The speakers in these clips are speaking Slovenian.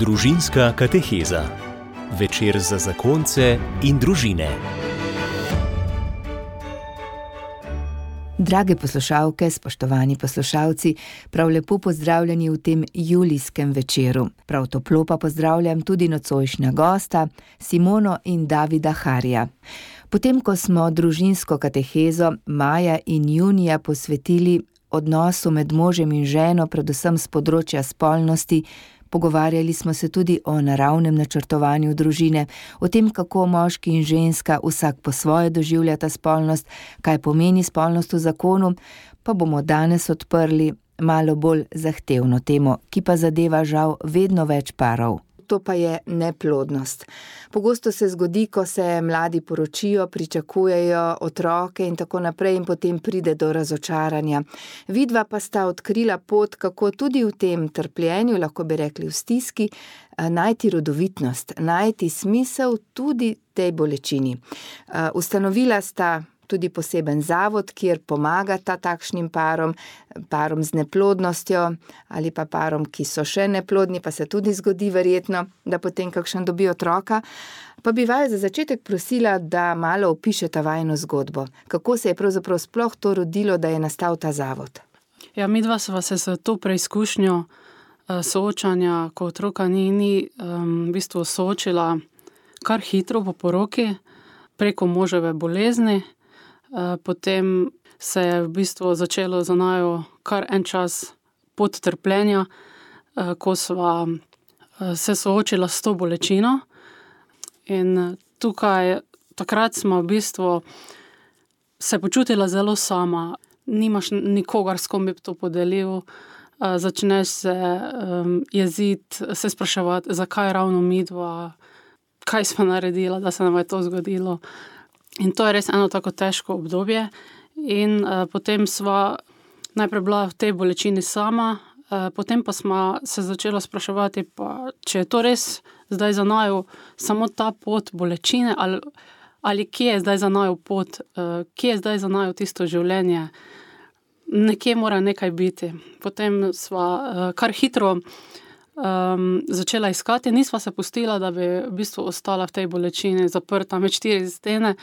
Družinska kateheza. Večer za zakonce in družine. Drage poslušalke, spoštovani poslušalci, prav lepo pozdravljeni v tem julijskem večeru. Prav toplo pa pozdravljam tudi nocojšnja gosta, Simono in Davida Harja. Potem, ko smo družinsko katehezo maja in junija posvetili odnosu med možem in ženo, predvsem z področja spolnosti, pogovarjali smo se tudi o naravnem načrtovanju družine, o tem, kako moški in ženska vsak po svoje doživljata spolnost, kaj pomeni spolnost v zakonu, pa bomo danes odprli malo bolj zahtevno temo, ki pa zadeva žal vedno več parov to pa je neplodnost. Pogosto se zgodi, ko se mladi poročijo, pričakujejo otroke in tako naprej, in potem pride do razočaranja. Vidva pa sta odkrila pot, kako tudi v tem trpljenju, lahko bi rekli v stiski, eh, najti rodovitnost, najti smisel tudi tej bolečini. Eh, ustanovila sta tudi poseben zavod, kjer pomagata takšnim parom, parom z neplodnostjo ali pa parom, ki so še neplodni, pa se tudi zgodi, verjetno, da potem kakšen dobi otroka. Pa bi vaju za začetek prosila, da malo opišete vajno zgodbo. Kako se je pravzaprav sploh to rodilo, da je nastal ta zavod? Ja, mi dva sva se z to preizkušnjo uh, soočanja, ko otroka ni, ni um, v bistvu soočila kar hitro po poroki, preko moževe bolezni. Eh, potem se je v bistvu začelo za najo kar en čas podtrpljenja, eh, ko smo eh, se soočili s to bolečino. In tukaj, takrat smo v bistvu se počutili zelo sama, nimaš nikogar, s kom bi to podelil. Začneš se um, jeziti, se spraševati, zakaj ravno mi dva, kaj smo naredili, da se nam je to zgodilo. In to je res eno tako težko obdobje. In uh, potem smo najprej bila v tej bolečini sama, uh, potem pa smo se začeli spraševati, pa, če je to res zdaj za naju samo ta pot bolečine, ali, ali kje je zdaj za naju pot, uh, kje je zdaj za naju tisto življenje. Nekje mora nekaj biti. Potem smo uh, kar hitro um, začela iskati, nisva se pustila, da bi v bistvu ostala v tej bolečini, zaprta med štiri stene.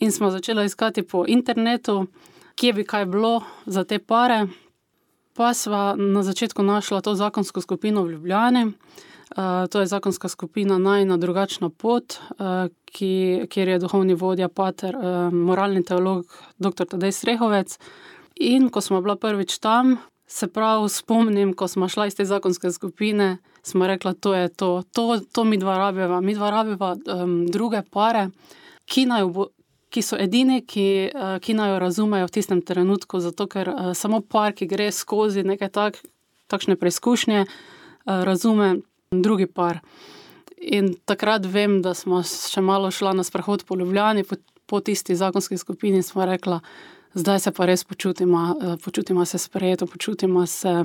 In smo začela iskati po internetu, kje bi kaj bilo za te pare. Pa sva na začetku našla to zakonsko skupino v Ljubljani. Uh, to je zakonska skupina Najna drugačna pot, uh, ki, kjer je duhovni vodja, pater, uh, moralni teolog, dr. Tadej Strehovec. In ko smo bila prvič tam, Se pravi, spomnim, ko smo šli iz te zakonske skupine, smo rekli, da je to, to, to mi dva rabiva, mi dva rabiva um, druge pare, ki, bo, ki so edini, ki, uh, ki naj jo razumejo v tistem trenutku. Zato, ker uh, samo par, ki gre skozi neke tak, takšne preizkušnje, uh, razume drugi par. In takrat vem, da smo še malo šli na sprehod po Ljubljani, po, po tisti zakonski skupini, in smo rekli zdaj se pa res počutimo, počutimo se sprejeto, počutimo se.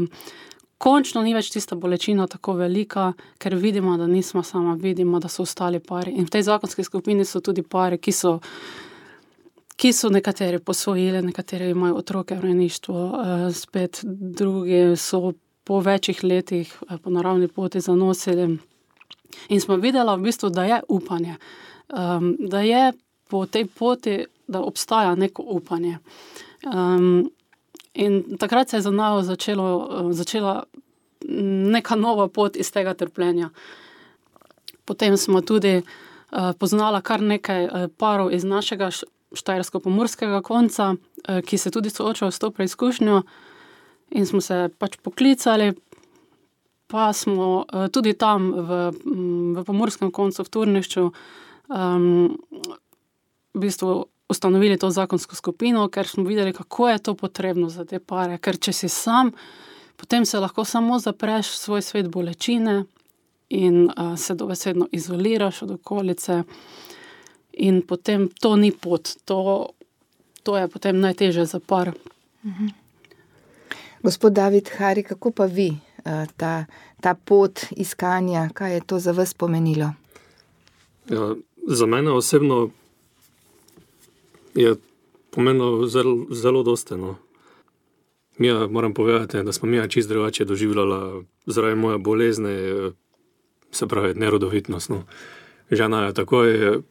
Končno ni več tista bolečina tako velika, ker vidimo, da nismo sami, vidimo, da so ostali pari. In v tej zakonski skupini so tudi pari, ki so, ki so nekateri posvojili, nekateri imajo otroke v rejništvu, eh, spet drugi so po večjih letih eh, po naravni poti zanosili. In smo videli, v bistvu, da je upanje, ehm, da je po tej poti da obstaja neko upanje. Um, in takrat se je za nami začela neka nova pot iz tega trpljenja. Potem smo tudi uh, poznali kar nekaj uh, parov iz našega štajersko-pomorskega konca, uh, ki se tudi soočajo s to preizkušnjo, in smo se pač poklicali. Pa smo uh, tudi tam, v, v pomorskem koncu, v Turnišču, um, v bistvu ustanovili to zakonsko skupino, ker smo videli, kako je to potrebno za te pare. Ker če si sam, potem se lahko samo zapreš v svoj svet bolečine in uh, se dobesedno izoliraš od okolice, in potem to ni pot, to, to je potem najtežje za par. Mhm. Gospod David Hari, kako pa vi uh, ta, ta pot iskanja, kaj je to za vas pomenilo? Ja, za mene osebno je pomenilo zelo, zelo dosteno. Mi moram povedati, da smo mi čist drugače doživljali zaradi moje bolezni. se pravi, nerodovitnost. No. Žena je takoj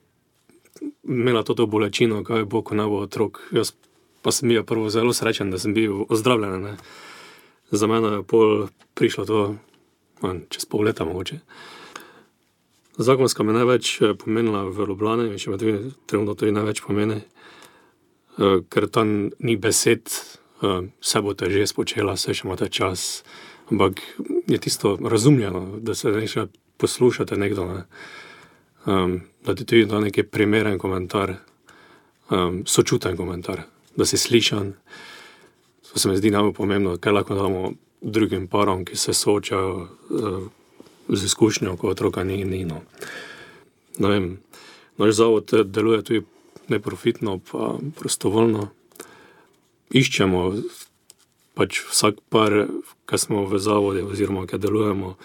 imela to bolečino, kaj bo, ko ne bo otrok. Jaz pa sem bil prvo zelo srečen, da sem bil ozdravljen. Ne. Za mene je pol prišlo to, man, čez pol leta mogoče. Zakonska me največ eh, pomenila v Ljubljani, še vedno trenutno to največ pomeni, eh, ker tam ni besed, eh, vse bo te že spočela, vse še imate čas. Ampak je tisto razumljeno, da se nekaj poslušate nekdo. Ne um, da ti tudi da neki primeren komentar, um, sočuten komentar, da si slišan. To se mi zdi najbolj pomembno, kaj lahko damo drugim parom, ki se soočajo uh, z izkušnjo, ko otroka ni in no. no. Vem, naš zavod deluje tudi neprofitno, pa prostovoljno. Iščemo pač vsak par, ki smo v zavodu, oziroma ki delujemo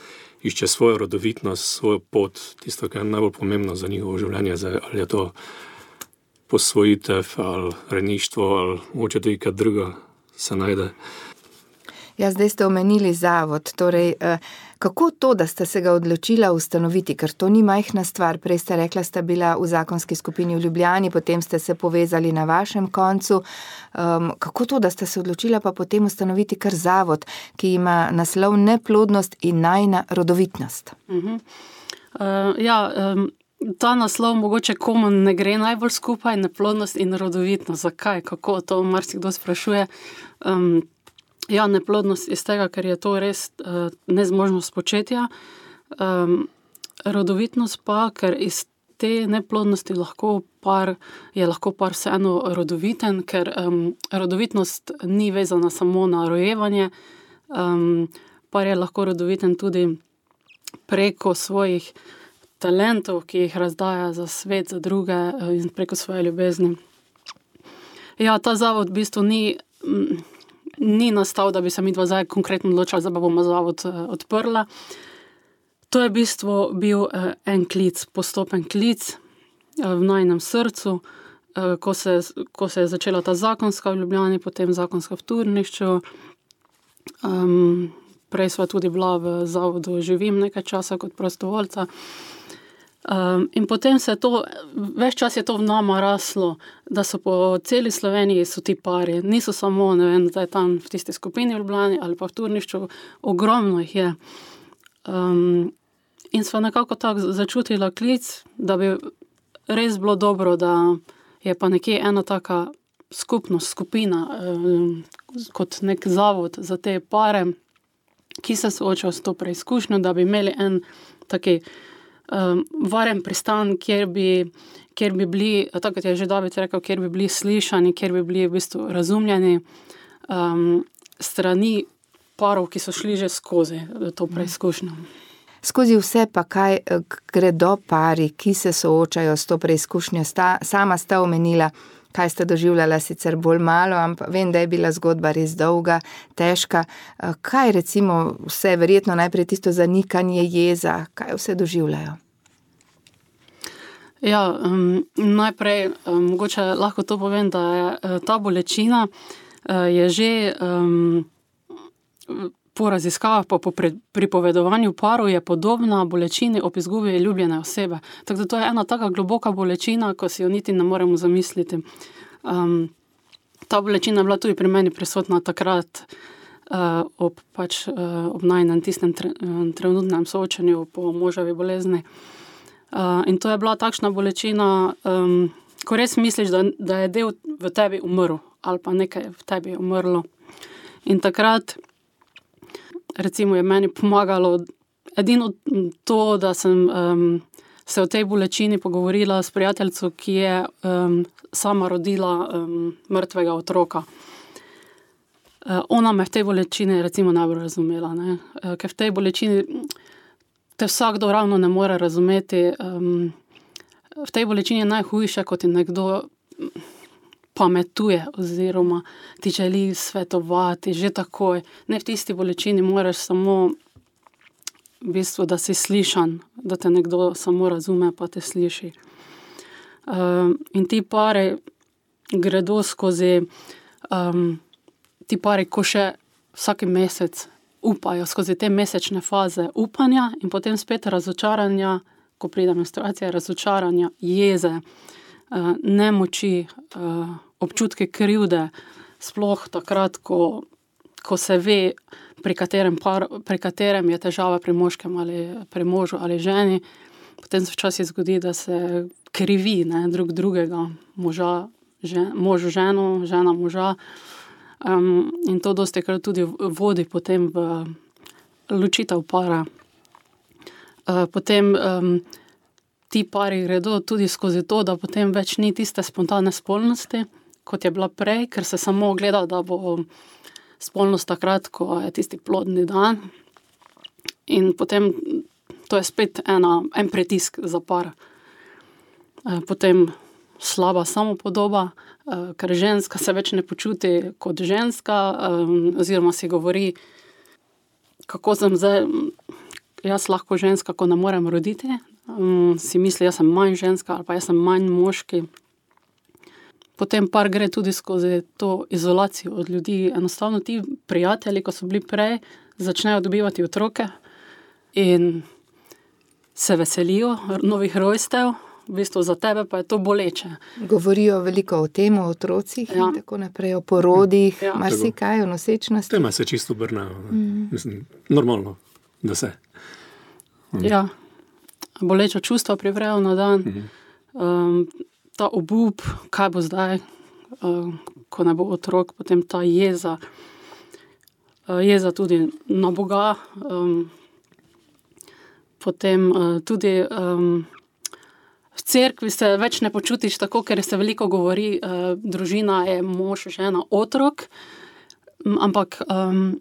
išče svojo rodovitnost, svojo pot, tisto, kar je najbolj pomembno za njihovo življenje, zdaj, ali je to posvojitev ali rejništvo ali moče tudi kaj druga se najde. Ja, zdaj ste omenili zavod. Torej, eh, kako to, da ste se ga odločili ustanoviti, ker to ni majhna stvar. Prej ste rekla, ste bila v zakonski skupini v Ljubljani, potem ste se povezali na vašem koncu. Um, kako to, da ste se odločili pa potem ustanoviti kar zavod, ki ima naslov neplodnost in najna rodovitnost? Uh -huh. uh, ja, um... Ta naslov mogoče komu ne gre najbolj skupaj, neplodnost in rodovitnost. Zakaj, kako to marsikdo sprašuje. Um, Ja, neplodnost iz tega, ker je to res uh, nezmožnost početja, um, rodovitnost pa, ker iz te neplodnosti lahko par, je lahko par vseeno rodoviten, ker um, rodovitnost ni vezana samo na rojevanje, um, par je lahko rodoviten tudi preko svojih talentov, ki jih razdaja za svet, za druge uh, in preko svoje ljubezni. Ja, ta zavod v bistvu ni. Um, ni nastal, da bi se mi dva zdaj konkretno odločila, da bomo zavod uh, odprla. To je v bistvu bil uh, en klic, postopen klic uh, v najnem srcu, uh, ko, se, ko se je začela ta zakonska v Ljubljani, potem zakonska v Turnišču. Um, prej smo tudi bila v zavodu, živim nekaj časa kot prostovoljca. Um, in potem se je to, več čas je to v nama raslo, da so po celi Sloveniji ti pari, niso samo vem, tam v tisti skupini v Ljubljani ali pa v Turnišču, ogromno jih je. Um, in smo nekako tako začutili klic, da bi res bilo dobro, da je pa nekje ena taka skupnost, skupina, um, kot nek zavod za te pare, ki se soočajo s to preizkušnjo, da bi imeli en taki um, varen pristan, kjer bi, kjer bi bili, tako kot je že David rekel, kjer bi bili slišani, kjer bi bili v bistvu razumljeni um, strani parov, ki so šli že skozi to preizkušnjo. Skozi vse pa kaj eh, gredo pari, ki se soočajo s to preizkušnjo. Sta, sama sta omenila, kaj ste doživljali, sicer bolj malo, ampak vem, da je bila zgodba res dolga, težka. Eh, kaj recimo vse, verjetno najprej tisto zanikanje jeza, kaj vse doživljajo? Ja, um, najprej um, mogoče lahko to povem, da je uh, ta bolečina uh, je že um, po raziskavah, po, po pripovedovanju paru, je podobna bolečini ob izgubi ljubljene osebe. Tako da to je ena tako globoka bolečina, ko si jo niti ne moremo zamisliti. Um, ta bolečina je bila tudi pri meni prisotna takrat, uh, ob, pač, uh, ob najnem tistem tre, uh, trenutnem soočanju po moževi bolezni. Uh, in to je bila takšna bolečina, um, ko res misliš, da, da je del v tebi umrl ali pa nekaj v tebi umrlo. In takrat recimo, je meni pomagalo edino to, da sem um, se o tej bolečini pogovorila s prijateljico, ki je um, sama rodila um, mrtvega otroka. Uh, ona me v tej bolečini recimo, najbolj razumela, uh, ker v tej bolečini te vsakdo ravno ne more razumeti. Um, v tej bolečini je najhujše, kot je nekdo pametuje, oziroma ti želi svetovati že takoj. Ne v tisti bolečini, moraš samo, v bistvu, da si slišan, da te nekdo samo razume, pa te sliši. Um, in ti pare gredo skozi, um, ti pare, ko še vsak mesec upajo skozi te mesečne faze upanja in potem spet razočaranja, ko pride menstruacija, razočaranja, jeze, uh, nemoči, uh, občutke krivde, sploh takrat, ko, ko se ve, pri katerem, par, pri katerem je težava pri moškem ali pri možu ali ženi. Potem se včasih zgodi, da se krivi ne, drug drugega, moža, žen, mož ženo, žena moža. Um, in to dosti krat tudi vodi potem v ločitev para. Uh, potem um, ti pari gredo tudi skozi to, da potem več ni tiste spontane spolnosti, kot je bila prej, ker se samo gleda, da bo spolnost takrat, ko je tisti plodni dan. In potem to je spet ena, en pritisk za par. Uh, potem slaba samopodoba, uh, ker ženska se več ne počuti kot ženska, um, oziroma si govori, kako sem zdaj, jaz lahko ženska, ko ne morem roditi. Um, si misli, da sem manj ženska ali pa jaz sem manj moški. Potem par gre tudi skozi to izolacijo od ljudi. Enostavno ti prijatelji, ko so bili prej, začnejo dobivati otroke in se veselijo novih rojstev, v bistvu za tebe pa je to boleče. Govorijo veliko o tem, o otrocih ja. in tako naprej, o porodih, ja. marsikaj, o nosečnosti. Tema se čisto obrnejo. Mm. Normalno, da se. Mm. Ja, boleča čustva privrejo na dan, mm. um, ta obup, kaj bo zdaj, um, ko ne bo otrok, potem ta jeza. Uh, jeza tudi na Boga, potem uh, tudi v cerkvi se več ne počutiš tako, ker se veliko govori, uh, družina je mož, žena, otrok. Ampak um,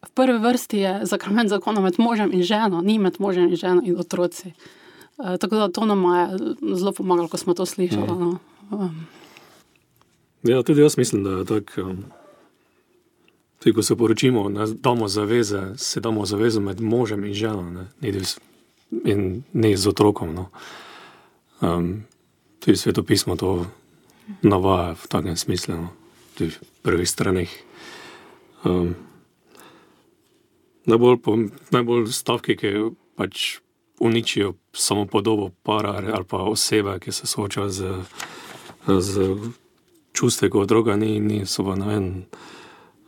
v prvi vrsti je zakrament zakona med možem in ženo, ni med možem in ženo in otroci. Uh, tako da to nam je zelo pomagalo, ko smo to slišali. Mm. No. Um. Ja, tudi jaz mislim, da je tako. Um, tudi ko se poročimo, da damo zaveze, se damo zavezo med možem in ženo, ne, in ne z otrokom. No. Um, tudi svetopismo to navaja v takem smislu, no. tudi v prvih straneh. Um, najbolj, po, najbolj stavki, ki pač uničijo samo podobo para ali pa osebe, ki se soočajo z, z čustvi, kot druga, ni, ni so pa ne vem.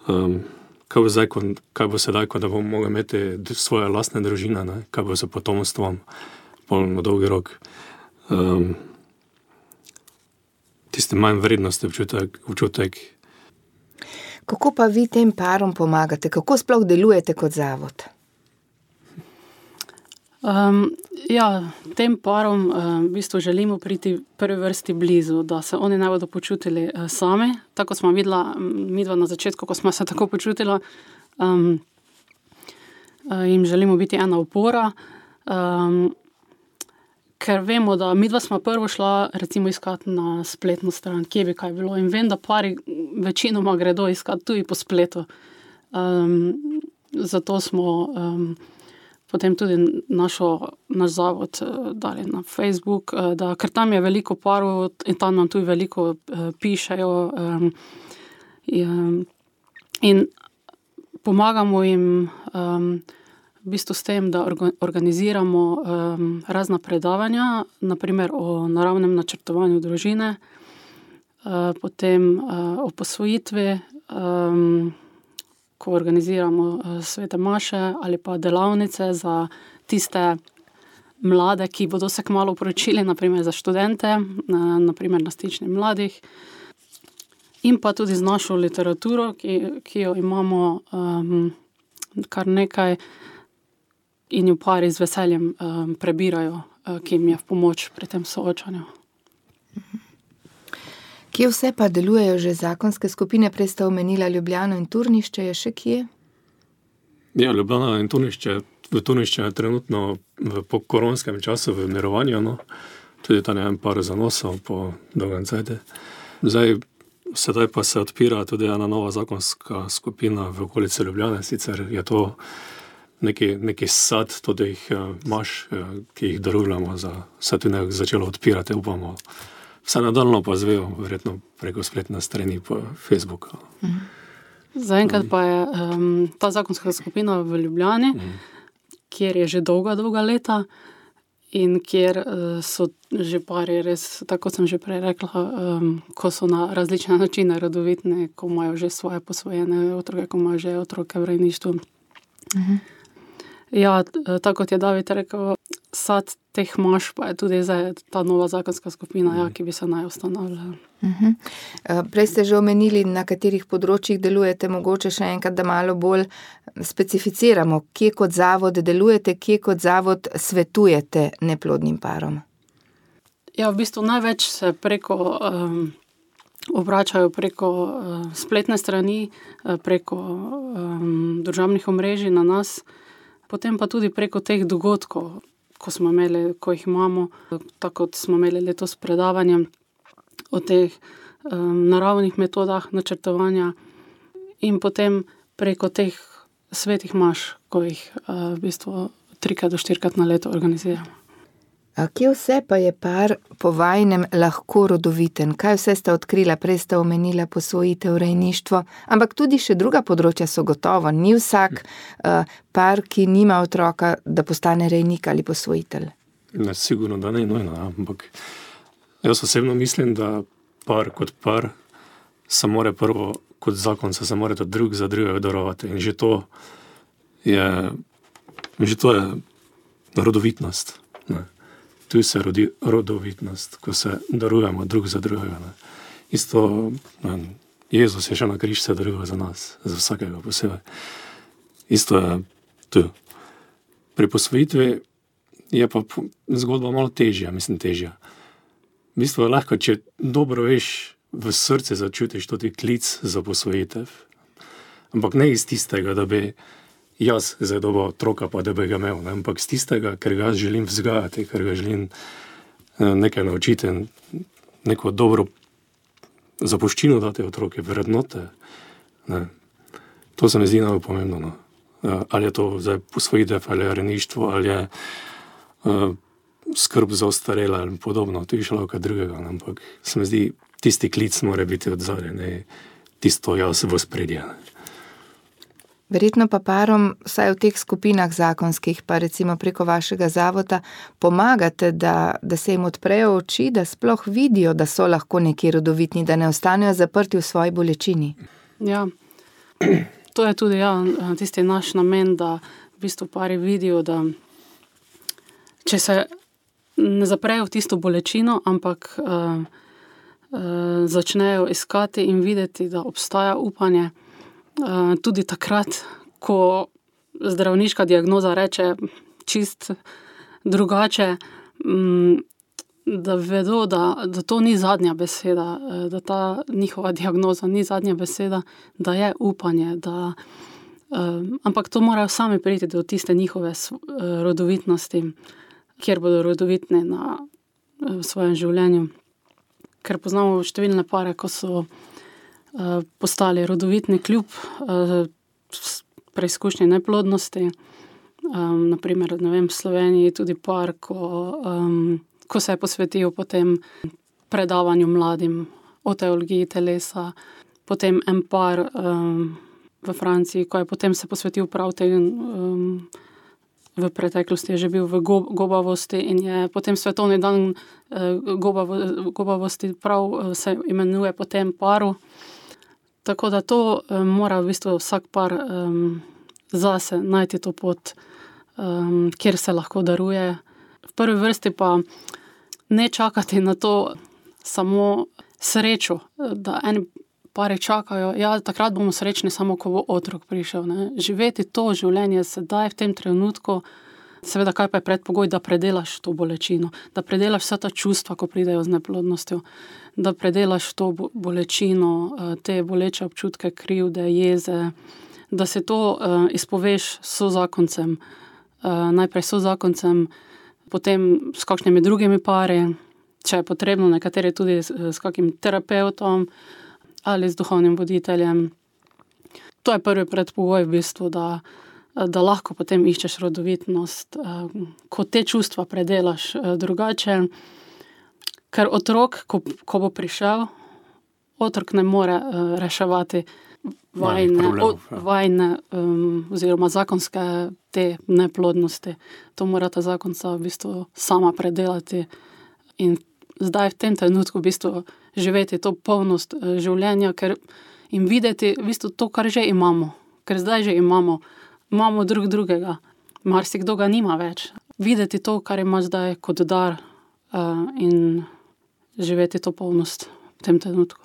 Um, kaj, bo zdaj, ko, kaj bo sedaj, ko bomo mogli imeti svoje lastne družine, ne? kaj bo s potomstvom, polno dolgi rok um, tiste manj vrednosti občutek, občutek. Kako pa vi tem parom pomagate, kako sploh delujete kot zavod? Um, ja, tem parom um, v bistvu želimo priti prvi vrsti blizu, da se oni ne bodo počutili uh, sami. Tako smo videli, mi dva na začetku, ko smo se tako počutili, um, uh, jim želimo biti ena opora. Um, ker vemo, da mi dva smo prvo šla, recimo, iskati na spletno stran, kje bi kaj bilo. In vem, da pari večinoma gredo iskati tudi po spletu. Um, zato smo um, potem tudi našo, naš zavod uh, dali na Facebook, uh, da, ker tam je veliko parov in tam nam tudi veliko uh, pišejo. Um, in pomagamo jim. Um, v bistvu s tem, da organiziramo um, razna predavanja, naprimer o naravnem načrtovanju družine, uh, potem uh, o posvojitvi, um, ko organiziramo uh, svete maše ali pa delavnice za tiste mlade, ki bodo se kmalo poročili, naprimer za študente, naprimer na stični mladih. In pa tudi z našo literaturo, ki, ki jo imamo um, kar nekaj, in jo pari z veseljem um, prebirajo, uh, ki jim je v pomoč pri tem soočanju. Kje vse pa delujejo že zakonske skupine, prej ste omenili Ljubljano in Turnišče, je še kje? Ja, Ljubljana in Turnišče, v Turnišče je trenutno v koronskem času v mirovanju, no. tudi tam je en par zanosov po dolgem cajtu. Zdaj, sedaj pa se odpira tudi ena nova zakonska skupina v okolici Ljubljane, sicer je to neki, neki sad, tudi jih uh, imaš, uh, ki jih darujemo, da se tudi nekaj začelo odpirati, upamo. Vse nadaljno pa zvejo, verjetno preko spletne strani po Facebooku. Mhm. Zaenkrat pa je um, ta zakonska skupina v Ljubljani, mm. kjer je že dolga, dolga leta in kjer uh, so že pari, res, tako sem že prej rekla, um, ko so na različne načine rodovitni, ko imajo že svoje posvojene otroke, ko imajo že otroke v rejništvu. Mhm. Ja, tako kot je David rekel, sad teh mož pa je tudi zdaj ta nova zakonska skupina, ja, ki bi se naj ustanovila. Uh mhm. -huh. Eh, prej ste že omenili, na katerih področjih delujete, mogoče še enkrat, da malo bolj specificiramo, kje kot zavod delujete, kje kot zavod svetujete neplodnim parom. Ja, v bistvu največ se preko. Um, Obračajo preko uh, spletne strani, uh, preko um, državnih omrežij na nas, potem pa tudi preko teh dogodkov, ko imeli, ko jih imamo, tako kot smo imeli letos predavanje o teh um, naravnih metodah načrtovanja, in potem preko teh svetih maš, ko jih uh, v bistvu trikrat do štirikrat na leto organiziramo. A kje vse pa je par po vajnem lahko rodoviten? Kaj vse ste odkrila, prej ste omenila posvojitev, rejništvo, ampak tudi še druga področja so gotovo. Ni vsak uh, par, ki nima otroka, da postane rejnik ali posvojitelj. Ne, sigurno, da ne je nujno, ampak jaz osebno mislim, da par kot par se mora prvo, kot zakon, se, se mora drug za drugega darovati. In že to je, že to je rodovitnost. Ne tu se rodi rodovitnost, ko se darujemo drug za drugega. Ne. Isto, ne, Jezus je še na križ se daruje za nas, za vsakega posebej. Isto je tu. Pri posvojitvi je pa zgodba malo težja, mislim, težja. V bistvu je lahko, če dobro veš, v srcu začutiš tudi klic za posvojitev. Ampak ne iz tistega, da bi jaz zdaj dobo otroka, pa da bi ga imel, ne? ampak z tistega, ker ga želim vzgajati, ker ga želim eh, nekaj naučiti, neko dobro zapuščino dati otroke, vrednote. Ne? To se mi zdi najbolj pomembno. No? Eh, ali je to zdaj posvojitev, ali je reništvo, ali je uh, skrb za ostarele ali podobno, to je šlo kaj drugega. Ne? Ampak se mi zdi, tisti klic mora biti od zadaj, tisto jaz v spredje. Verjetno pa parom, vsaj v teh skupinah zakonskih, pa recimo preko vašega zavoda, pomagate, da, da se jim odprejo oči, da sploh vidijo, da so lahko neki rodovitni, da ne ostanejo zaprti v svoji bolečini. Ja, to je tudi ja, tisti naš namen, da v bistvu pari vidijo, da če se ne zaprejo v tisto bolečino, ampak uh, uh, začnejo iskati in videti, da obstaja upanje. Eh, tudi takrat, ko zdravniška diagnoza reče čist drugače, um, da vedo, da, da to ni zadnja beseda, eh, da ta njihova diagnoza ni zadnja beseda, da je upanje. Da, um, ampak to morajo sami priti do tiste njihove rodovitnosti, kjer bodo rodovitni na v svojem življenju. Ker poznamo številne pare, ko so. Postali rodovitni kljub eh, preizkušnji neplodnosti. Um, naprimer, vem, v Sloveniji je tudi par, ko, um, ko se je posvetil potem predavanju mladim o teologiji telesa, potem en par um, v Franciji, ko je potem se posvetil prav temu. Um, V preteklosti je že bil v gobavosti in je potem svetovni dan eh, gobavosti, prav se imenuje po tem paru. Tako da to um, mora v bistvu vsak par um, zase najti to pot, um, kjer se lahko daruje. V prvi vrsti pa ne čakati na to samo srečo, da eni pari čakajo, da ja, takrat bomo srečni, samo ko bo otrok prišel. Ne. Živeti to življenje sedaj, v tem trenutku. Seveda, kaj pa je predpogoj, da predelaš to bolečino, da predelaš vsa ta čustva, ko pridejo z neplodnostjo, da predelaš to bolečino, eh, te boleče občutke, krivde, jeze, da se to uh, izpoveš so zakoncem, uh, najprej so zakoncem, potem s kakšnimi drugimi pari, če je potrebno, nekateri tudi s, kakim terapeutom ali z duhovnim voditeljem. To je prvi predpogoj, v bistvu, da lahko potem iščeš rodovitnost, eh, ko te čustva predelaš eh, drugače. Ker otrok, ko, ko bo prišel, otrok ne more eh, reševati vajne, problemov, ja. vajne um, oziroma zakonske te neplodnosti. To mora ta zakonca v bistvu sama predelati in zdaj v tem trenutku v bistvu živeti to polnost eh, življenja ker, in videti v bistvu to, kar že imamo. Ker zdaj že imamo, imamo drug drugega, marsikdo ga nima več. Videti to, kar ima zdaj kot dar uh, in živeti to polnost v tem trenutku.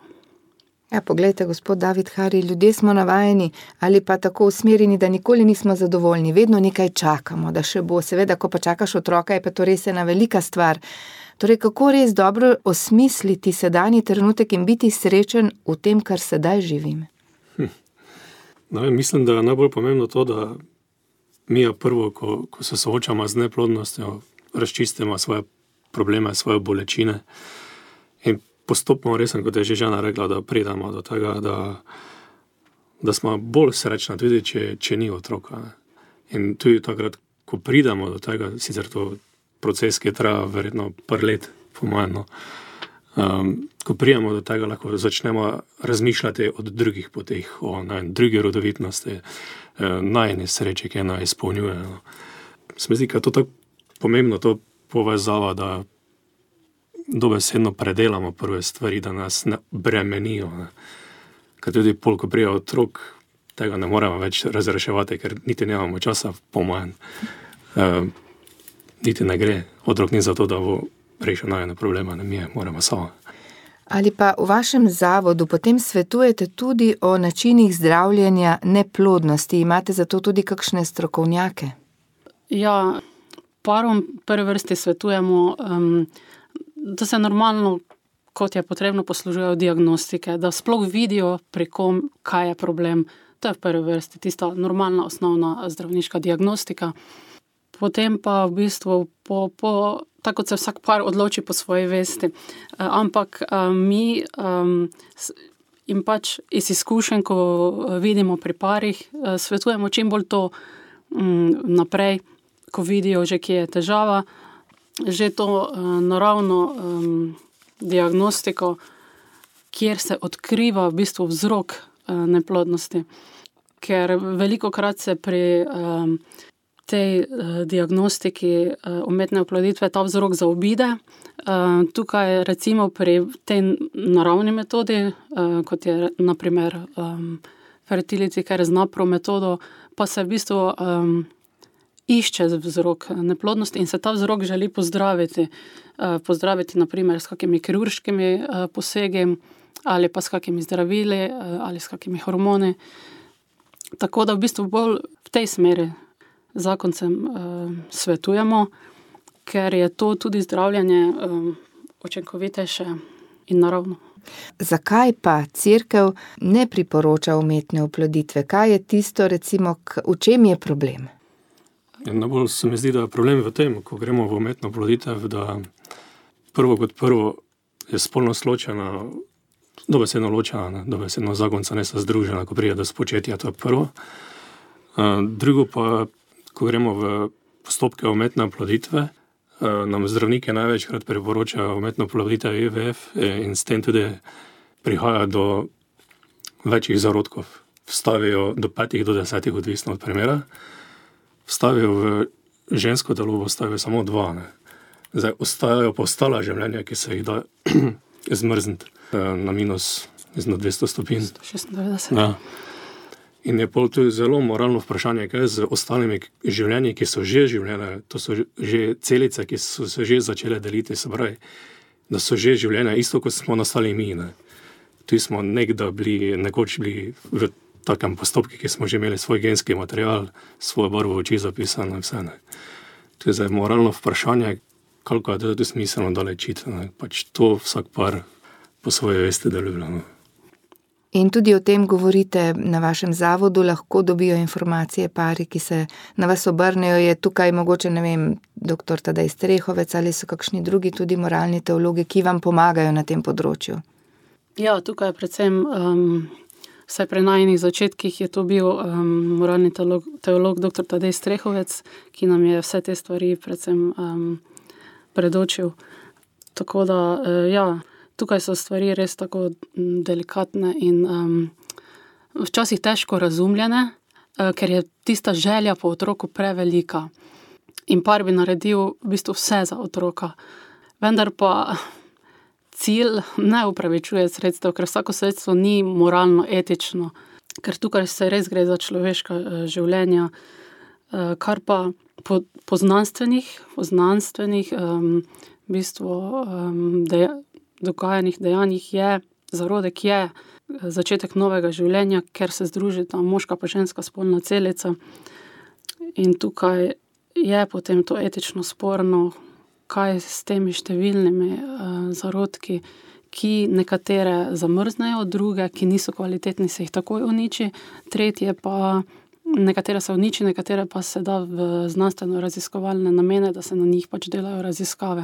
Ja, poglejte, gospod David Hari, ljudje smo navajeni ali pa tako usmerjeni, da nikoli nismo zadovoljni, vedno nekaj čakamo, da še bo. Seveda, ko pa čakaš otroka, je pa to res ena velika stvar. Torej, kako res dobro osmisliti sedanji trenutek in biti srečen v tem, kar sedaj živim? No, ja, mislim, da je najbolj pomembno to, da mi prvo, ko, ko se soočamo z neplodnostjo, razčistimo svoje probleme, svoje bolečine. In postopno, resno, kot je že žena rekla, da pridemo do tega, da, da smo bolj srečni, tudi če, če ni otroka. Ne. In tudi takrat, ko pridemo do tega, sicer to proces, ki traja verjetno par let, po mojem. No. Um, ko prijemo do tega, lahko začnemo razmišljati o drugih poteh, o ne, drugi rodovitnosti, eh, najni sreči, ki naj izpolnjuje. No. Se zdi, da je to tako pomembno, to povezava, da dobesedno predelamo prve stvari, da nas ne bremenijo. Ne. Ker tudi pol, ko prija otrok, tega ne moremo več razreševati, ker niti nemamo časa, po mojem. Um, niti ne gre, otrok ni zato, da bo rešil najne probleme, ne mi je, moramo samo. Ali pa v vašem zavodu potem svetujete tudi o načinih zdravljenja neplodnosti, imate za to tudi kakšne strokovnjake? Ja, parom v prvi vrsti svetujemo, um, da se normalno, kot je potrebno, poslužujejo diagnostike, da sploh vidijo, pri kom, kaj je problem. To je v prvi vrsti tista normalna, osnovna zdravniška diagnostika. Potem pa v bistvu, po, po, tako kot se vsak par odloči po svoji vesti. Eh, Ampak eh, mi in pač iz izkušenj, ko eh, vidimo pri parih, svetujemo čim bolj to um, naprej, ko vidijo že, kje je težava, že to naravno diagnostiko, kjer se odkriva v bistvu vzrok neplodnosti. Ker veliko krat se pri um, tej uh, diagnostiki uh, umetne oploditve ta vzrok zaobide. Uh, tukaj, recimo pri tej naravni metodi, uh, kot je naprimer um, fertility care znapro metodo, pa se v bistvu um, išče vzrok neplodnosti in se ta vzrok želi pozdraviti. Uh, pozdraviti naprimer s kakimi kirurškimi uh, posegi ali pa s kakimi zdravili uh, ali s kakimi hormoni. Tako da v bistvu bolj v tej smeri zakoncem uh, svetujemo, ker je to tudi zdravljenje um, učinkovitejše in naravno. Zakaj pa crkva ne priporoča umetne oploditve? Kaj je tisto, recimo, k, v čem je problem? Ja, najbolj se mi zdi, da je problem v tem, ko gremo v umetno oploditev, da prvo kot prvo je spolnost ločena, dobesedno ločena, ne, dobesedno zagonca ne sta združena, ko pride do spočetja, to je prvo. Uh, drugo pa, ko gremo v postopke umetne oploditve, uh, nam zdravniki največkrat priporočajo umetno oploditev IVF eh, in s tem tudi prihaja do večjih zarodkov. Vstavijo do petih, do desetih, odvisno od primera. Vstavijo v žensko telo, vstavijo samo dva. Ne. Zdaj ostajajo pa ostala življenja, ki se jih da zmrzniti eh, na minus mislim, da 200 stopinj. 96. Ja. In je pol tudi zelo moralno vprašanje, kaj je z ostalimi življenji, ki so že življenja, to so že- celice, ki so se že začele deliti, se pravi, da so že življenja, isto kot smo nastali mi. Ne. Tu smo nekdaj bili, nekoč bili v takem postopku, ki smo že imeli svoj genski material, svojo barvo oči zapisano in vse. Ne. To je zdaj moralno vprašanje, koliko je to smiselno dalečiti. ne. Pač to vsak par po svoje vesti deluje. No. In tudi o tem govorite na vašem zavodu, lahko dobijo informacije pari, ki se na vas obrnejo. Je tukaj mogoče, ne vem, doktor Tadej Strehovec ali so kakšni drugi tudi moralni teologi, ki vam pomagajo na tem področju. Ja, tukaj predvsem, um, vsaj pri najnih začetkih, je to bil um, moralni teolog, teolog dr. Tadej Strehovec, ki nam je vse te stvari predvsem um, predočil. Tako da, uh, ja, tukaj so stvari res tako mm, delikatne in um, včasih težko razumljene, uh, ker je tista želja po otroku prevelika. In par bi naredil v bistvu vse za otroka. Vendar pa cilj ne upravičuje sredstev, ker vsako sredstvo ni moralno etično, ker tukaj se res gre za človeška uh, življenja. Uh, kar pa po, po znanstvenih, po znanstvenih um, bistvu, um, deja, dogajanjih dejanjih je zarodek, je začetek novega življenja, ker se združita moška in ženska spolna celica. In tukaj je potem to etično sporno, kaj s temi številnimi uh, zarodki, ki nekatere zamrznejo, druge, ki niso kvalitetni, se jih takoj uniči, tretje pa. Nekatere se uniči, nekatere pa se da v znanstveno-raziskovalne namene, da se na njih pač delajo raziskave.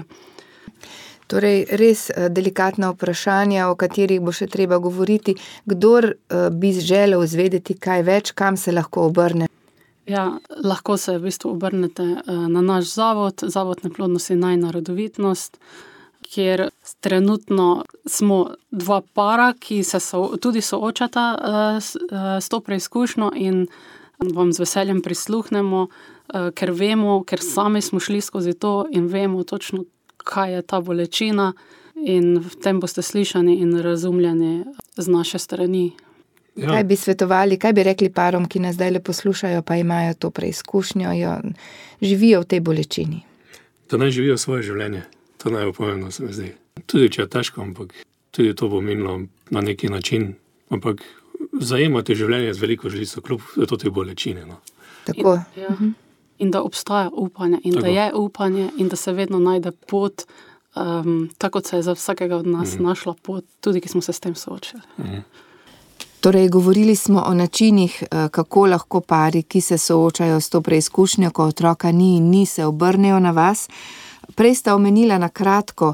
Torej, res eh, delikatna vprašanja, o katerih bo še treba govoriti. Kdor eh, bi želel izvedeti kaj več, kam se lahko obrne? Ja, lahko se v bistvu obrnete eh, na naš zavod, Zavod neplodnosti in najnarodovitnost, kjer trenutno smo dva para, ki se so, tudi soočata s, s to preizkušnjo in vam z veseljem prisluhnemo, ker vemo, ker sami smo šli skozi to in vemo točno kaj je ta bolečina, in v tem boste slišani in razumljeni z naše strani. Ja. Kaj bi svetovali, kaj bi rekli parom, ki nas zdaj le poslušajo, pa imajo to preizkušnjo, jo živijo v tej bolečini? Da naj živijo svoje življenje, to naj opomemo, se mi zdi. Tudi če je težko, ampak tudi to bo minilo na neki način. Ampak zajemati življenje z veliko žlico, kljub temu bolečini. No. Tako. In, ja. mhm in da obstaja upanje, in tako. da je upanje, in da se vedno najde pot, um, tako kot se je za vsakega od nas mhm. našla pot, tudi ki smo se s tem soočili. Mhm. Torej, govorili smo o načinih, eh, kako lahko pari, ki se soočajo s to preizkušnjo, ko otroka ni in ni, se obrnejo na vas. Prej sta omenila na kratko,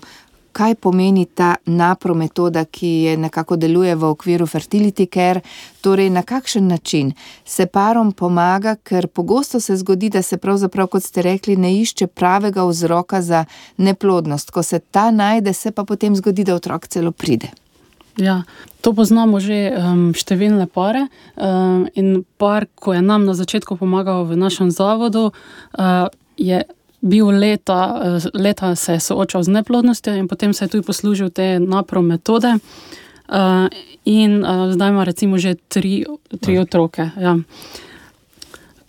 kaj pomeni ta napro metoda, ki je nekako deluje v okviru fertility care, torej na kakšen način se parom pomaga, ker pogosto se zgodi, da se pravzaprav, kot ste rekli, ne išče pravega vzroka za neplodnost. Ko se ta najde, se pa potem zgodi, da otrok celo pride. Ja, to poznamo že um, številne pare. Um, in par, ko je nam na začetku pomagal v našem zavodu, uh, je bil leta, leta se je soočal z neplodnostjo in potem se je tudi poslužil te napro metode. Uh, in uh, zdaj ima recimo že tri, tri otroke. Ja.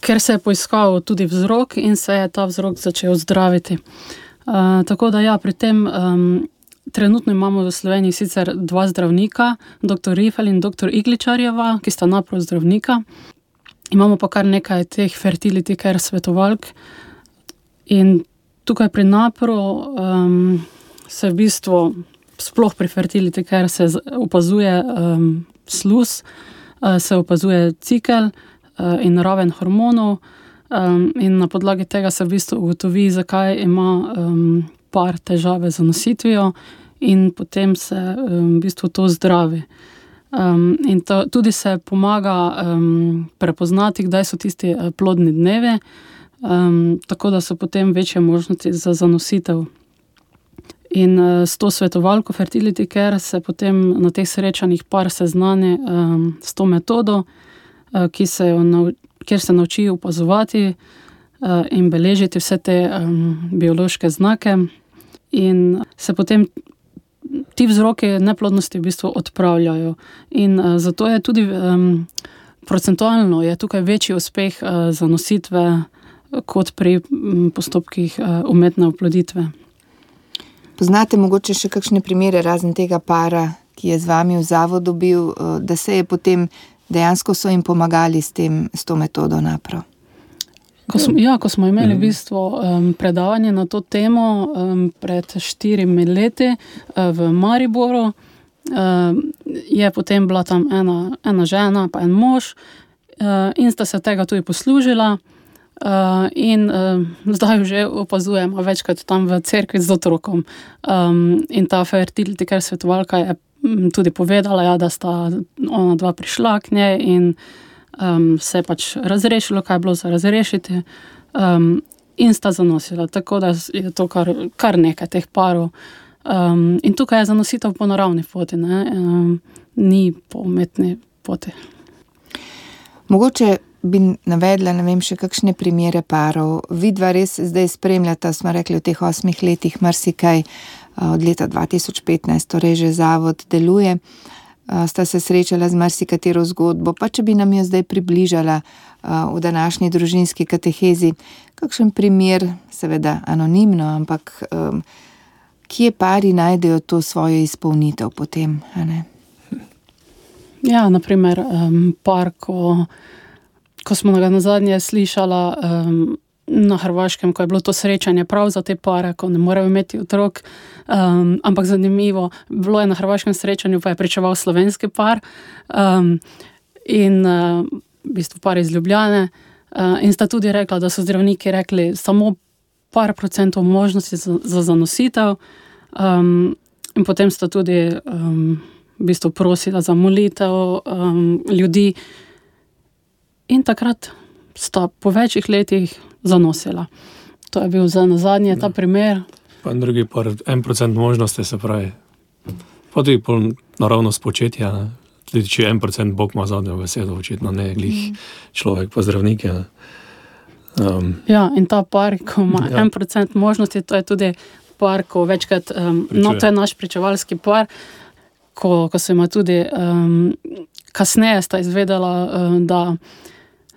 Ker se je poiskal tudi vzrok in se je ta vzrok začel zdraviti. Uh, tako da ja, pri tem um, trenutno imamo v Sloveniji sicer dva zdravnika, dr. Rifel in dr. Igličarjeva, ki sta napro zdravnika. Imamo pa kar nekaj teh fertility care svetovalk, uh, In tukaj pri naporu um, se v bistvu, sploh pri fertiliti, ker se opazuje um, sluz, uh, se opazuje cikel uh, in raven hormonov, um, in na podlagi tega se v bistvu ugotovi, zakaj ima um, par težave z nositvijo, in potem se um, v bistvu to zdravi. Um, in to, tudi se pomaga um, prepoznati, kdaj so tisti plodni dnevi um, tako da so potem večje možnosti za zanositev. In uh, s to svetovalko Fertility Care se potem na teh srečanjih par seznani um, s to metodo, uh, se nau, kjer se nauči opazovati uh, in beležiti vse te um, biološke znake, in se potem ti vzroki neplodnosti v bistvu odpravljajo. In uh, zato je tudi um, procentualno je tukaj večji uspeh uh, zanositve kot pri mm, postopkih eh, umetne oploditve. Poznate mogoče še kakšne primere, razen tega para, ki je z vami v zavodu bil, eh, da se je potem dejansko so jim pomagali s, tem, s to metodo naprav? Ko smo, ja, ko smo imeli v bistvu, um, predavanje na to temo um, pred štirimi leti uh, v Mariboru, um, je potem bila tam ena, ena žena, pa en mož, uh, in sta se tega tudi poslužila. Uh, in uh, zdaj že opazujem večkrat tam v cerkvi z otrokom. Um, in ta fertility care svetovalka je mm, tudi povedala, ja, da sta ona dva prišla k njej in um, se je pač razrešilo, kaj je bilo za razrešiti, um, in sta zanosila. Tako da je to kar, kar nekaj teh parov. Um, in tukaj je zanositev po naravni poti, um, ni po umetni poti. Mogoče bi navedla, ne vem, še kakšne primere parov. Vidva res zdaj spremljata, smo rekli, v teh osmih letih marsikaj od leta 2015, torej že zavod deluje. Sta se srečala z marsikatero zgodbo, pa če bi nam jo zdaj približala v današnji družinski katehezi, kakšen primer, seveda anonimno, ampak kje pari najdejo to svojo izpolnitev potem? Ja, naprimer, um, par, ko, ko smo ga na zadnje slišali um, na Hrvaškem, ko je bilo to srečanje prav za te pare, ko ne morejo imeti otrok. Um, ampak zanimivo, bilo je na Hrvaškem srečanju, pa je pričeval slovenski par um, in uh, v bistvu par iz Ljubljane. Uh, in sta tudi rekla, da so zdravniki rekli, samo par procentov možnosti za, za zanositev, um, in potem sta tudi. Um, v bistvu prosila za molitev um, ljudi. In takrat sta po večjih letih zanosila. To je bil za nazadnje ta primer. Pa drugi, pa en procent možnosti, se pravi. Pa tudi pol naravno spočetja. Tudi če en procent Bog ima zadnjo besedo, očitno ne glih mm. človek, pa zdravnik. Um, ja, in ta par, ko ima ja. en procent možnosti, to je tudi par, ko večkrat, um, no, to je naš pričevalski par ko, ko sem tudi um, kasneje izvedela, um, da,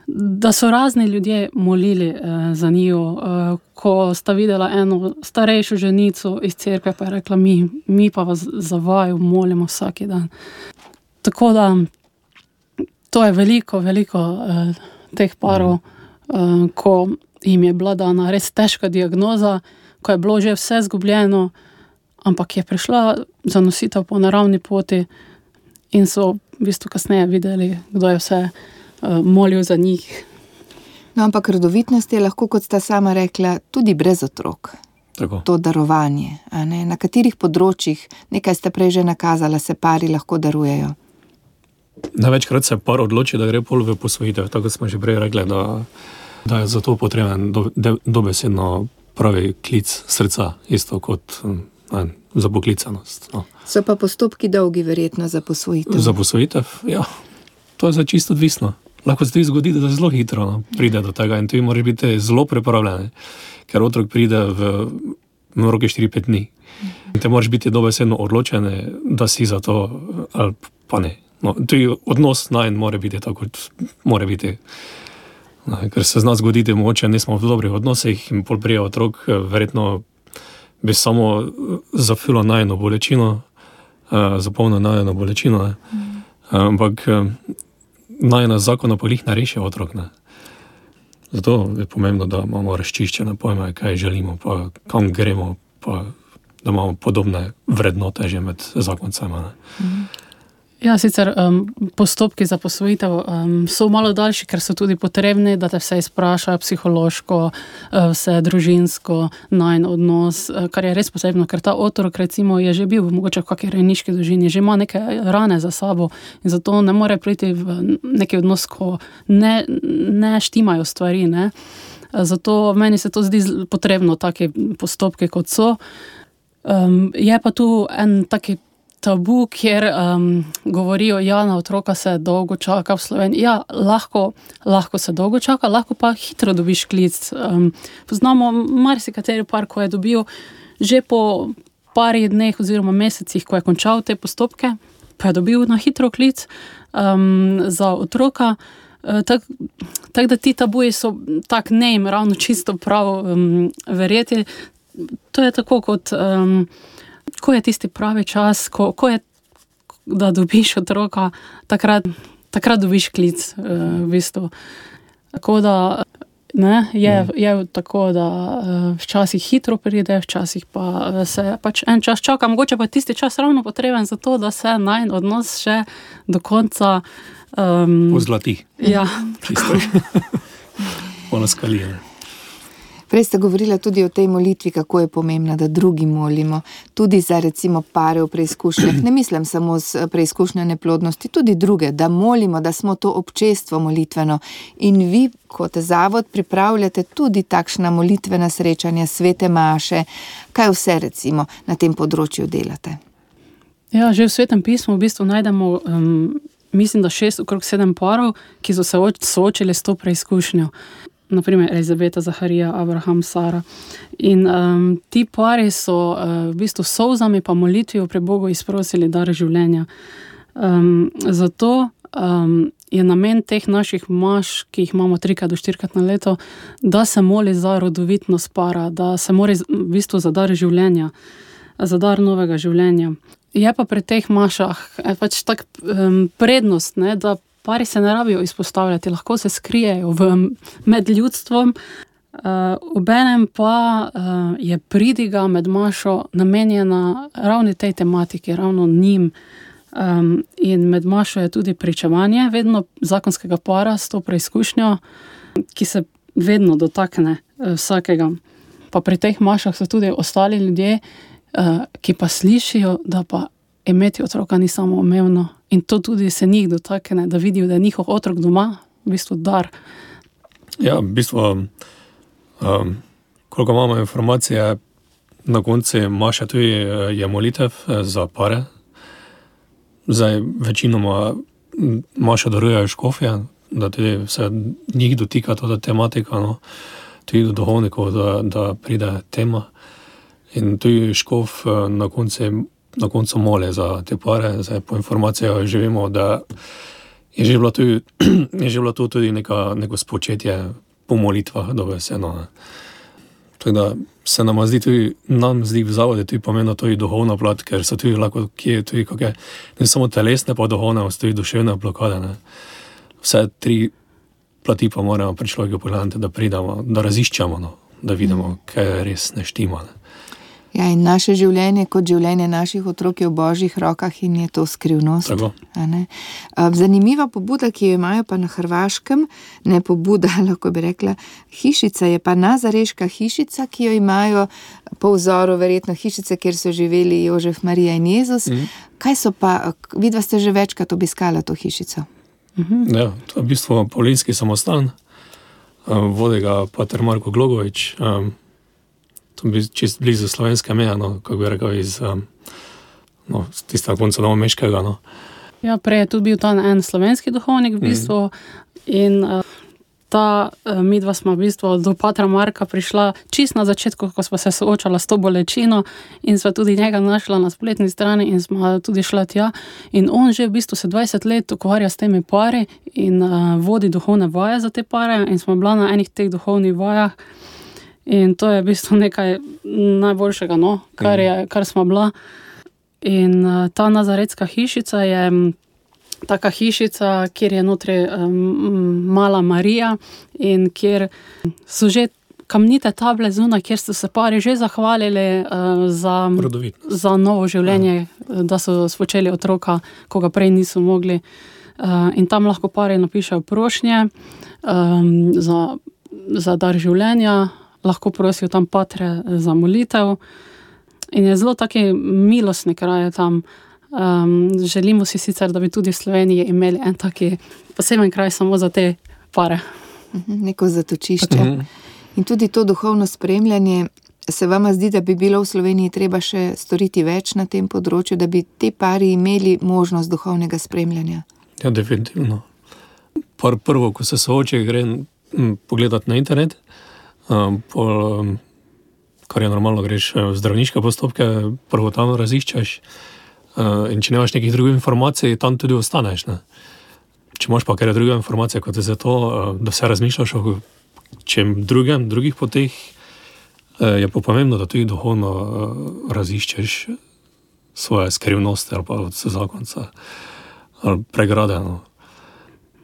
da so razni ljudje molili uh, za njo. Uh, ko sta videla eno starejšo ženico iz cerkve, pa je rekla: Mi, mi pa vas za vaju molimo vsak dan. Tako da to je veliko, veliko uh, teh parov, uh, ko jim je bila dana res težka diagnoza, ko je bilo že vse izgubljeno ampak je prišla za nositev po naravni poti in so v bistvu kasneje videli, kdo je vse molil za njih. No, ampak rodovitnost je lahko, kot sta sama rekla, tudi brez otrok. Tako. To darovanje. Na katerih področjih, nekaj ste prej že nakazali, se pari lahko darujejo? Največkrat se par odloči, da gre pol v posvojitev. Tako smo že prej rekli, da, da je za to potreben do, dobesedno pravi klic srca, isto kot ne, za poklicanost. No. So pa postopki dolgi, verjetno za posvojitev. Za posvojitev, ja, to je za čisto odvisno. Lahko se ti zgodi, da zelo hitro pride do tega in ti moraš biti zelo pripravljen, ker otrok pride v, v roke 4-5 dni. In te moraš biti dobesedno odločen, da si za to ali pa ne. No, odnos naj en mora biti tako, kot mora biti. No, ker se z nas zgodi, da moče nismo v dobrih odnosih in pol prije otrok, verjetno bi samo eh, zafilo najno bolečino, uh, zapolnil najno bolečino. Mm. Ampak uh, najna zakona pa jih ne reši otrok. Ne. Zato je pomembno, da imamo razčiščene pojme, kaj želimo, pa kam gremo, pa da imamo podobne vrednote že med zakoncema. Mm. Ja, sicer um, postopki za posvojitev um, so malo daljši, ker so tudi potrebni, da te vse izprašajo, psihološko, uh, vse družinsko, najn odnos, uh, kar je res posebno, ker ta otrok, recimo, je že bil mogoče v kakšni rejniški družini, že ima neke rane za sabo in zato ne more priti v neki odnos, ko ne, ne štimajo stvari. Ne? Zato meni se to zdi potrebno, take postopke kot so. Um, je pa tu en taki tabu, kjer um, govorijo, da ja, na otroka se dolgo čaka v Sloveniji. Ja, lahko, lahko se dolgo čaka, lahko pa hitro dobiš klic. Um, poznamo marsikateri par, ko je dobil že po parih dneh oziroma mesecih, ko je končal te postopke, pa je dobil na hitro klic um, za otroka. Uh, tako tak, da ti tabuji so tako ne jim ravno čisto prav um, verjeti. To je tako kot. Um, ko je tisti pravi čas, ko, ko je, da dobiš otroka, takrat, takrat dobiš klic. Uh, v bistvu. Tako da ne, je, mm. je tako, da uh, včasih hitro pride, včasih pa se pač en čas čaka, mogoče pa tisti čas ravno potreben za to, da se naj odnos še do konca. Um, Pozlati. Ja, čisto. Ona skalira. Prej ste govorili tudi o tej molitvi, kako je pomembna, da drugi molimo, tudi za recimo pare v preizkušnjah. Ne mislim samo z preizkušnjo neplodnosti, tudi druge, da molimo, da smo to občestvo molitveno. In vi, kot zavod, pripravljate tudi takšna molitvena srečanja, svete maše, kaj vse recimo na tem področju delate. Ja, že v svetem pismu v bistvu najdemo um, mislim, da šest, okrog sedem parov, ki so se soočili s to preizkušnjo. Naprimer, Elizabeta, Zaharija, Abraham, Sara. In um, ti pari so uh, v bistvu solzami, pa molitvijo pri Bogu izprosili dar življenja. Um, zato um, je namen teh naših maš, ki jih imamo trikrat do štirikrat na leto, da se moli za rodovitnost para, da se mora v bistvu za dar življenja, za dar novega življenja. Je pa pri teh mašah eh, pač tako um, prednost, ne, da pari se ne rabijo izpostavljati, lahko se skrijejo v, med ljudstvom. Uh, obenem pa uh, je pridiga med mašo namenjena ravno tej tematiki, ravno njim. Um, in med mašo je tudi pričevanje, vedno zakonskega para s to preizkušnjo, ki se vedno dotakne uh, vsakega. Pa pri teh mašah so tudi ostali ljudje, uh, ki pa slišijo, da pa imeti otroka ni samo umevno in to tudi se njih dotakne, da vidijo, da je njihov otrok doma, v bistvu dar. Ja, v bistvu, um, koliko imamo informacije, na koncu maša tudi je molitev za pare. Zdaj, večinoma maša darujejo škofje, da tudi se njih dotika ta tematika, no, tudi do duhovnikov, da, da pride tema. In tudi škof na koncu na koncu mole za te pare. Zdaj, po informacijah živimo, da je že bilo tu, je že bilo tu tudi neka, neko spočetje po molitvah, da bi se eno. Tako da se nam zdi tudi, nam zdi v zavodu tudi pomembno tudi duhovna plat, ker so tudi lahko, ki je tudi kakšne, ne samo telesne, pa duhovne, ampak tudi duševne blokade. Ne. Vse tri plati pa moramo pri človeku pogledati, da pridemo, da raziščemo, no, da vidimo, kaj res ne štima. Ne. Ja, in naše življenje, kot življenje naših otrok, je v božjih rokah in je to skrivnost. Zanimiva pobuda, ki jo imajo pa na Hrvaškem, ne pobuda, lahko bi rekla, hišica je pa nazareška hišica, ki jo imajo po vzoru, verjetno hišice, kjer so živeli Jožef, Marija in Jezus. Mhm. Kaj so pa, vidva ste že večkrat obiskala to hišico? Mhm. Ja, to je v bistvu polinski samostan, vodi ga pater Marko Glogovič to bi čist blizu slovenske meje, no, kako bi rekel, iz um, no, tistega konca novomeškega. No. Ja, prej je tudi bil tam en slovenski duhovnik v mhm. bistvu. Mm. In, uh, Ta, uh, mi dva smo v bistvu do Patra Marka prišla čist na začetku, ko smo se soočali s to bolečino, in smo tudi njega našla na spletni strani, in smo tudi šli tja. In on že v bistvu se 20 let ukvarja s temi pari in uh, vodi duhovne vaje za te pare. In smo bila na enih teh duhovnih vajah. In to je v bistvu nekaj najboljšega, no, kar, je, kar smo bila. In uh, ta nazaretska hišica je taka hišica, kjer je notri um, mala Marija in kjer so že kamnite table zunaj, kjer so se pari že zahvalili uh, za, za novo življenje, ja. da so spočeli otroka, ko ga prej niso mogli. Uh, in tam lahko pari napišejo prošnje um, za, za dar življenja lahko prosijo tam patre za molitev. In je zelo taki milostni kraj tam. Um, želimo si sicer, da bi tudi v Sloveniji imeli en taki poseben kraj samo za te pare. Mhm, neko zatočišče. Mhm. In tudi to duhovno spremljanje. Se vam zdi, da bi bilo v Sloveniji treba še storiti več na tem področju, da bi te pari imeli možnost duhovnega spremljanja? Ja, definitivno. Prvo, ko se soočajo, gre pogledati na internet, Um, pol, um, kar je normalno, greš uh, v zdravniške postopke, prvo tam raziščeš. Uh, in če nemaš nekih drugih informacij, tam tudi ostaneš. Ne? Če imaš pa kaj druge informacije, kot je zato, uh, da se razmišljaš o čem drugem, drugih poteh, uh, je pa pomembno, da tudi duhovno uh, raziščeš svoje skrivnosti ali pa vse zakonce ali pregrade. No.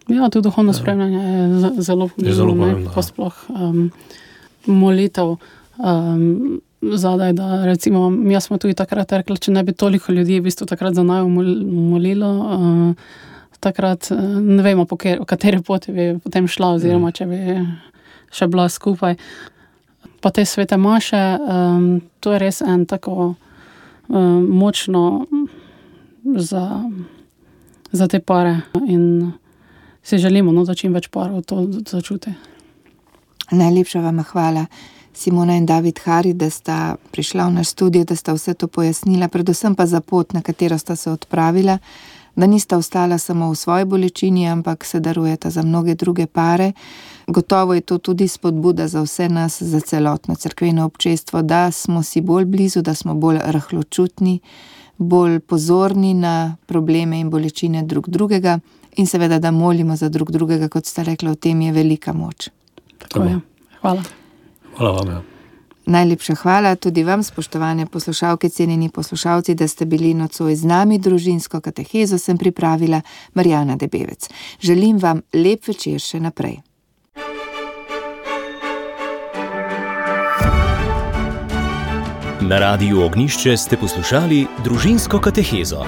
Ja, tudi duhovno ja. spremljanje je zelo, je zelo pomembno. Ja. Um, molitev um, zadaj. Da, recimo, mi smo tudi takrat rekli, če ne bi toliko ljudi v bistvu takrat za naj molilo. Uh, Takrat ne vemo, po kateri poti bi potem šla, oziroma če bi še bila skupaj. Pa te svete maše, um, to je res en tako um, močno za, za te pare. In si želimo, no, da čim več parov to začuti. Najlepša vam hvala, Simona in David Hari, da sta prišla v naš studio, da sta vse to pojasnila, predvsem pa za pot, na katero sta se odpravila. da nista ostala samo v svoji bolečini, ampak se darujeta za mnoge druge pare. Gotovo je to tudi spodbuda za vse nas, za celotno crkveno občestvo, da smo si bolj blizu, da smo bolj rahločutni, bolj pozorni na probleme in bolečine drug drugega in seveda, da molimo za drug drugega, kot ste rekli, v tem je velika moč. Tako je. Hvala. Hvala vam. Ja. Najlepša hvala tudi vam, spoštovane poslušalke, cenjeni poslušalci, da ste bili nocoj z nami. Družinsko katehezo sem pripravila Marjana Debevec. Želim vam lep večer še naprej. Na radiju Ognišče ste poslušali družinsko katehezo.